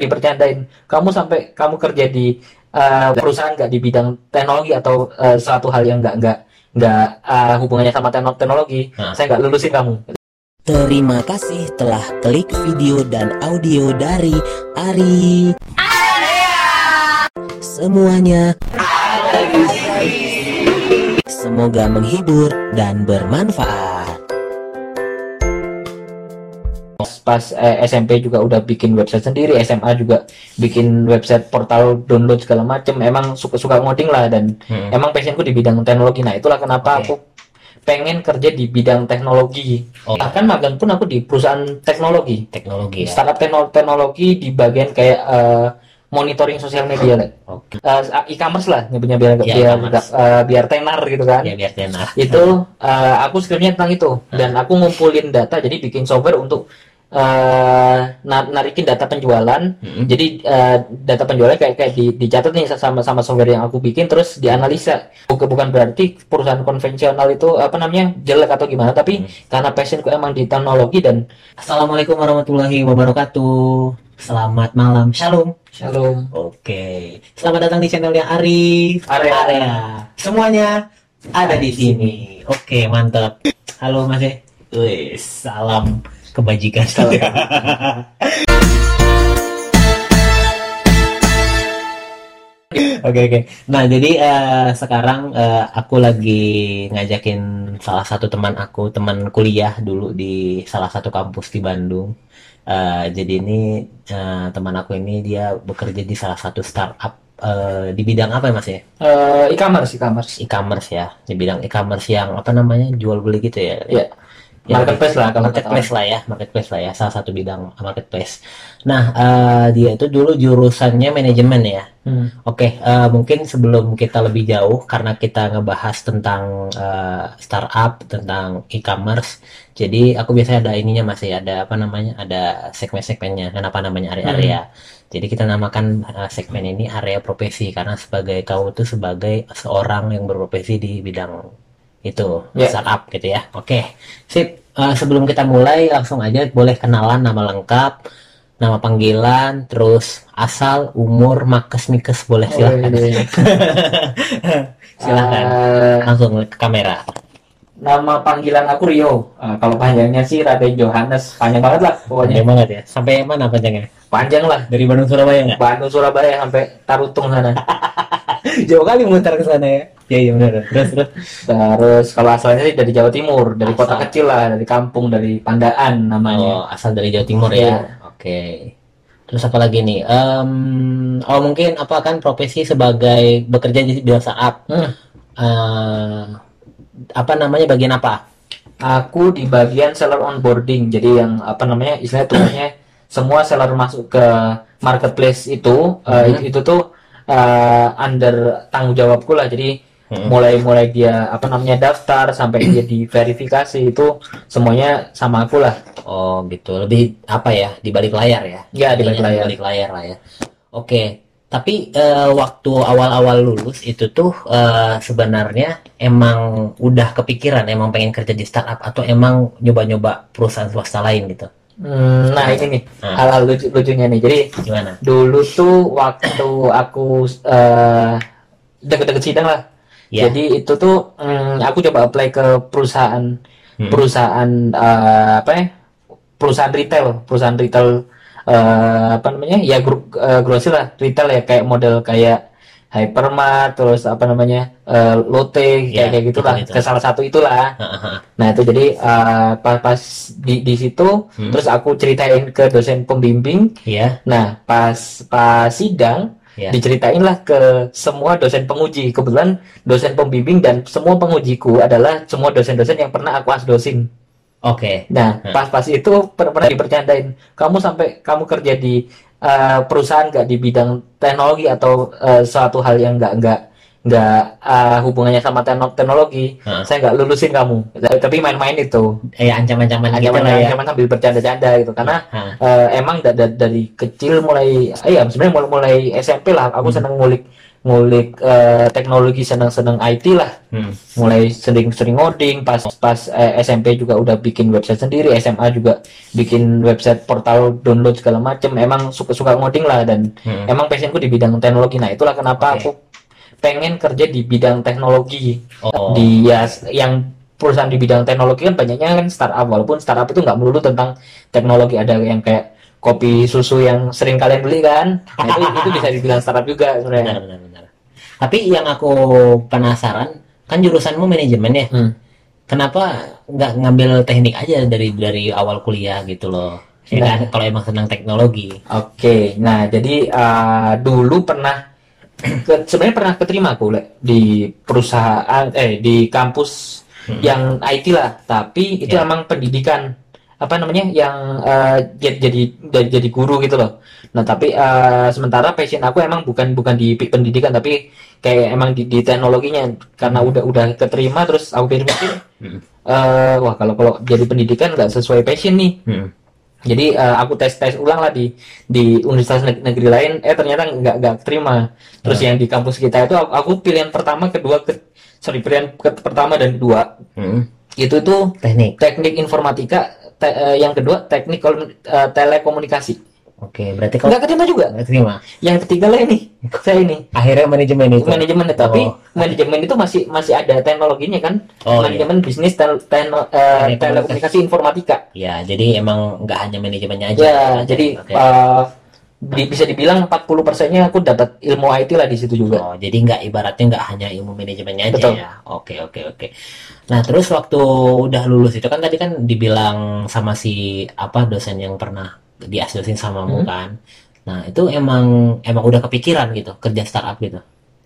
dibercandain kamu sampai kamu kerja di uh, perusahaan nggak di bidang teknologi atau uh, suatu hal yang nggak nggak nggak uh, hubungannya sama tekno- teknologi Hah. saya nggak lulusin kamu Terima kasih telah klik video dan audio dari Ari. Semuanya semoga menghibur dan bermanfaat. Pas eh, SMP juga udah bikin website sendiri SMA juga bikin website portal download segala macem emang suka suka ngoding lah dan Hmm. emang passionku di bidang teknologi nah itulah kenapa Oke. aku pengen kerja di bidang teknologi Oh. bahkan magang pun aku di perusahaan teknologi teknologi ya. startup tekno- teknologi di bagian kayak eh, monitoring sosial media lah Oke. Eh, e-commerce lah nyebutnya biar Ya, biar eh, biar tenar gitu kan Ya biar tenar. itu eh, aku skripnya tentang itu dan aku ngumpulin data jadi bikin software untuk eh, na- narikin data penjualan Mm-mm. jadi eh, data penjualan kayak kayak di, dicatat nih sama sama software yang aku bikin terus dianalisa bukan bukan berarti perusahaan konvensional itu apa namanya jelek atau gimana tapi karena passionku emang di teknologi dan Assalamualaikum warahmatullahi wabarakatuh. Selamat malam, shalom. shalom Oke, selamat datang di channelnya Arif Area. Area. Semuanya ada di sini. Oke, mantap. Halo Mas. E. Wih, salam kebajikan. Oke oke. Nah jadi eh, sekarang eh, aku lagi ngajakin salah satu teman aku, teman kuliah dulu di salah satu kampus di Bandung. Eh, jadi ini eh, teman aku ini dia bekerja di salah satu startup eh, di bidang apa ya Mas ya? Eh, e-commerce e-commerce E-commerce ya, di bidang e-commerce yang apa namanya jual beli gitu ya? Iya. Yang marketplace lah kalau marketplace lah ya, marketplace lah ya, salah satu bidang marketplace. Nah eh, dia itu dulu jurusannya manajemen ya. Hmm. Oke, eh, mungkin sebelum kita lebih jauh, karena kita ngebahas tentang eh, startup, tentang e-commerce, jadi aku biasanya ada ininya masih ada apa namanya, ada segmen-segmennya. Kenapa namanya area-area? Jadi kita namakan eh, segmen ini area profesi karena sebagai kamu tuh sebagai seorang yang berprofesi di bidang itu Ya. startup gitu ya. Oke, sip. Eh, sebelum kita mulai, langsung aja boleh kenalan nama lengkap, nama panggilan, terus asal, umur, makes, mikes, boleh silahkan. Oh, iya. Silahkan. Eh, Langsung ke kamera. Nama panggilan aku Rio. Eh, kalau panjangnya sih Raden Johannes. Panjang banget lah pokoknya. Panjang banget ya. Sampai mana panjangnya? Panjang lah. Dari Bandung Surabaya nggak? Bandung Surabaya sampai Tarutung sana. Jauh kali muter ke sana ya. Iya iya benar. Terus terus. Terus kalau asalnya sih dari Jawa Timur, dari kota Asal. kecil lah, dari kampung, dari Pandaan Oh, namanya. asal dari Jawa Timur Iya. ya. Oke. Terus apa lagi nih? Em, oh mungkin apa kan profesi sebagai bekerja di bidang startup. Hmm. Eh, apa namanya bagian apa? Aku di bagian seller onboarding. Jadi yang apa namanya istilahnya tugasnya semua seller masuk ke marketplace itu eh, Mhm. itu, itu tuh eh, under tanggung jawabku lah. Jadi Mulai mulai dia apa namanya daftar sampai dia diverifikasi itu semuanya sama aku lah. Oh gitu, lebih apa ya di balik layar ya? Ya, di balik layar. balik layar lah ya. Oke, tapi eh, waktu awal-awal lulus itu tuh eh, sebenarnya emang udah kepikiran emang pengen kerja di startup atau emang nyoba-nyoba perusahaan swasta lain gitu? Hmm, nah ini nih Nah. hal-hal lucu lucunya nih. Jadi Gimana? dulu tuh waktu aku eh, deket-deket sidang lah. Ya. Jadi itu tuh mm, aku coba apply ke perusahaan Hmm. perusahaan eh, apa ya? Perusahaan retail, perusahaan retail eh, apa namanya? Ya grup eh, grosir lah, retail ya kayak model kayak Hypermart terus apa namanya? eh, Lotte Ya, kayak kayak gitulah. gitu-gitu. Ke salah satu itulah. Nah itu jadi eh, pas, pas di di situ Hmm. terus aku ceritain ke dosen pembimbing. Iya, Nah pas pas sidang Ya. diceritain lah ke semua dosen penguji. Kebetulan dosen pembimbing dan semua pengujiku adalah semua dosen-dosen yang pernah aku asdosin. oke. Nah Hmm. pas pas itu per- pernah dipercandain. Kamu sampai kamu kerja di eh, perusahaan nggak di bidang teknologi atau eh, suatu hal yang nggak nggak nggak eh, hubungannya sama tekno- teknologi, Heeh. saya nggak lulusin kamu. Tapi main-main itu, Eh ancaman-ancaman gitu ancaman lah ya. ancaman sambil bercanda-canda gitu. Karena Hah. eh, emang da- da- dari kecil mulai, eh, ya sebenarnya mulai, mulai SMP lah, aku Hmm. seneng ngulik ngulik eh, teknologi senang-senang IT lah Hmm. mulai sering-sering ngoding pas pas eh, SMP juga udah bikin website sendiri SMA juga bikin website portal download segala macem emang suka-suka ngoding lah dan Hmm. emang passionku di bidang teknologi nah itulah kenapa Oke. aku pengen kerja di bidang teknologi Oh. di ya yang perusahaan di bidang teknologi kan banyaknya kan startup walaupun startup itu nggak melulu tentang teknologi ada yang kayak kopi susu yang sering kalian beli kan nah, itu itu bisa dibilang startup juga sebenarnya Benar, benar, benar. Tapi yang aku penasaran, kan jurusanmu manajemen ya. Hmm. Kenapa nggak ngambil teknik aja dari dari awal kuliah gitu loh? Ya Nah. kan, kalau emang senang teknologi. Oke, nah jadi uh, dulu pernah ke, sebenarnya pernah keterima aku Le, di perusahaan eh di kampus Hmm. yang IT lah, tapi itu Ya. emang pendidikan apa namanya yang uh, jadi jadi jadi guru gitu loh. Nah tapi uh, sementara passion aku emang bukan bukan di pendidikan tapi kayak emang di, di teknologinya karena udah udah keterima terus aku pikir-pikir Hmm. eh, wah kalau kalau jadi pendidikan nggak sesuai passion nih Hmm. Jadi eh, aku tes tes ulang lah di di universitas neg- negeri lain, eh ternyata nggak nggak terima. Terus yang di kampus kita itu aku, aku pilihan pertama, kedua, ke, sorry pilihan ke- pertama dan kedua Hmm. itu tuh Teknik. teknik informatika, te- eh, yang kedua teknik eh, telekomunikasi. Oke, berarti kalau Nggak keterima juga. nggak terima. Yang ketiga lah ini, saya ini Akhirnya manajemen itu. manajemen tapi Oh. manajemen itu masih masih ada teknologinya kan? Oh, iya. manajemen bisnis tel- tel- eh, telekomunikasi informatika. Ya, jadi emang nggak hanya manajemennya aja. Ya, jadi Oke. eh, di- bisa dibilang 40 persennya aku dapat ilmu IT lah di situ juga. Oh, jadi nggak ibaratnya nggak hanya ilmu manajemennya aja Betul. ya. Oke, oke, oke. Nah, terus waktu udah lulus itu kan tadi kan dibilang sama si apa dosen yang pernah diasdosin samamu Hmm. kan. Nah, itu emang emang udah kepikiran gitu kerja startup gitu.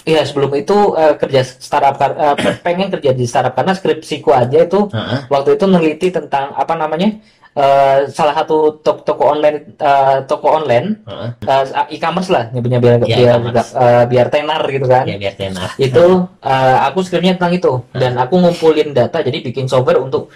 Iya, sebelum itu eh, kerja startup eh, pe- pengen kerja di startup karena skripsiku aja itu Heeh. waktu itu neliti tentang apa namanya? eh, salah satu to- toko online eh, toko online Heeh. eh, e-commerce lah nyebutnya biar Iya, biar e-commerce. eh, biar tenar gitu kan. Ya biar tenar. itu eh, aku skripnya tentang itu dan aku ngumpulin data jadi bikin software untuk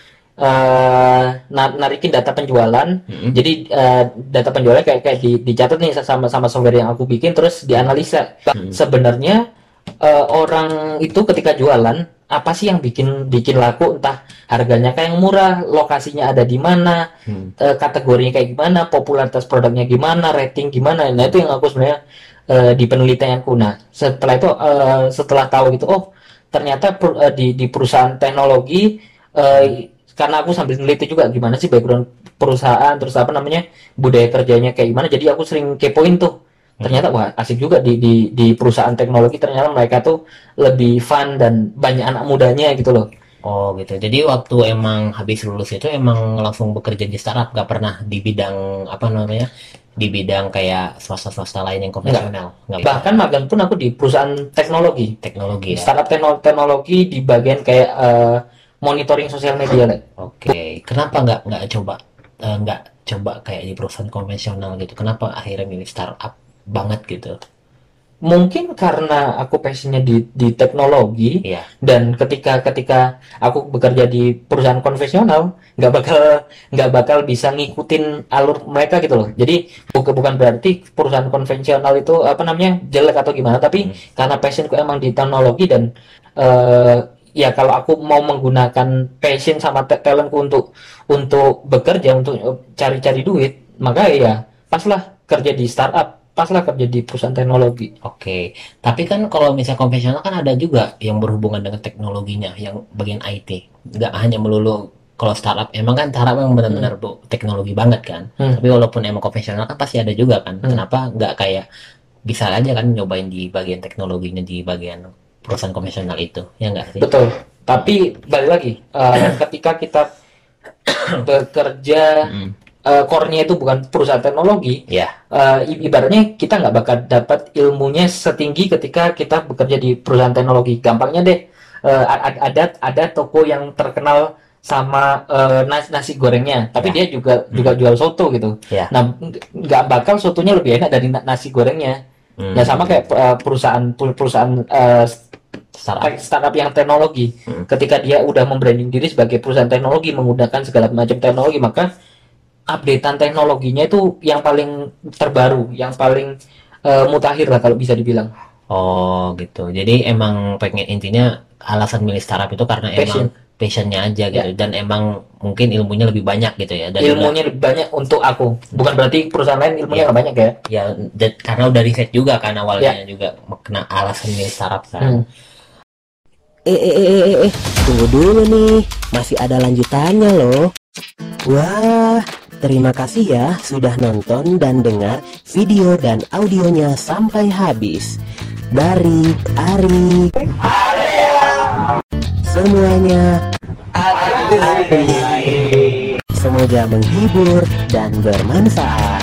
na- narikin data penjualan Mm-mm. jadi eh, data penjualan kayak kayak di, dicatat nih sama sama software yang aku bikin terus dianalisa Hmm. sebenarnya eh, orang itu ketika jualan apa sih yang bikin bikin laku entah harganya kayak yang murah lokasinya ada di mana Hmm. eh, kategorinya kayak gimana, popularitas produknya gimana, rating gimana. Nah, itu yang aku sebenarnya eh, di penelitianku. Nah, setelah itu eh, setelah tahu gitu, oh, ternyata per- eh, di di perusahaan teknologi eh, karena aku sambil neliti juga gimana sih background perusahaan terus apa namanya budaya kerjanya kayak gimana. Jadi aku sering kepoin tuh. Ternyata wah asik juga di di di perusahaan teknologi ternyata mereka tuh lebih fun dan banyak anak mudanya gitu loh. Oh gitu. Jadi waktu emang habis lulus itu emang langsung bekerja di startup, nggak pernah di bidang apa namanya? Di bidang kayak swasta-swasta lain yang konvensional. Nggak. Bahkan magang pun aku di perusahaan teknologi. teknologi ya. startup tekno- teknologi di bagian kayak eh, monitoring sosial media Le. Oke, kenapa nggak nggak coba eh, nggak coba kayak di perusahaan konvensional gitu? Kenapa akhirnya milih startup banget gitu? mungkin karena aku passionnya di di teknologi Iya. dan ketika ketika aku bekerja di perusahaan konvensional nggak bakal nggak bakal bisa ngikutin alur mereka gitu loh jadi bukan bukan berarti perusahaan konvensional itu apa namanya jelek atau gimana tapi Hmm. karena passionku emang di teknologi dan eh, ya kalau aku mau menggunakan passion sama ta- talentku untuk untuk bekerja untuk cari-cari duit maka ya paslah kerja di startup paslah kerja di perusahaan teknologi Oke, tapi kan kalau misalnya konvensional kan ada juga yang berhubungan dengan teknologinya, yang bagian IT. Nggak hanya melulu kalau startup, emang kan startup memang benar-benar bu- teknologi banget kan. Hmm. Tapi walaupun emang konvensional kan pasti ada juga kan. Hmm. Kenapa nggak kayak bisa aja kan nyobain di bagian teknologinya di bagian perusahaan konvensional itu, ya nggak sih? Betul. Tapi balik lagi, eh, ketika kita bekerja, Hmm. eh, core-nya itu bukan perusahaan teknologi, Ya, eh, i- ibaratnya kita nggak bakal dapat ilmunya setinggi ketika kita bekerja di perusahaan teknologi. Gampangnya deh, eh, a- ada ada toko yang terkenal sama eh, nas- nasi gorengnya, tapi Ya. dia juga juga jual soto gitu. Ya. Nah, ng- nggak bakal sotonya lebih enak dari na- nasi gorengnya. Hmm. Nah, sama kayak perusahaan perusahaan eh, startup. Startup yang teknologi Hmm. ketika dia udah membranding diri sebagai perusahaan teknologi menggunakan segala macam teknologi maka updatean teknologinya itu yang paling terbaru yang paling eh, mutakhir lah kalau bisa dibilang Oh gitu. Jadi emang pengen intinya alasan milih startup itu karena Passion. emang passionnya aja gitu dan emang mungkin ilmunya lebih banyak gitu ya. Dan udah- ilmunya lebih banyak untuk aku bukan berarti perusahaan lain ilmunya Iya. nggak banyak ya ya dan- karena udah riset juga kan awalnya Ya. juga kena alasan milih startup kan. Hmm. Eh, eh, eh, eh, eh, tunggu dulu nih, masih ada lanjutannya loh. Wah, terima kasih ya sudah nonton dan dengar video dan audionya sampai habis. Dari Ari. Semuanya semoga menghibur dan bermanfaat.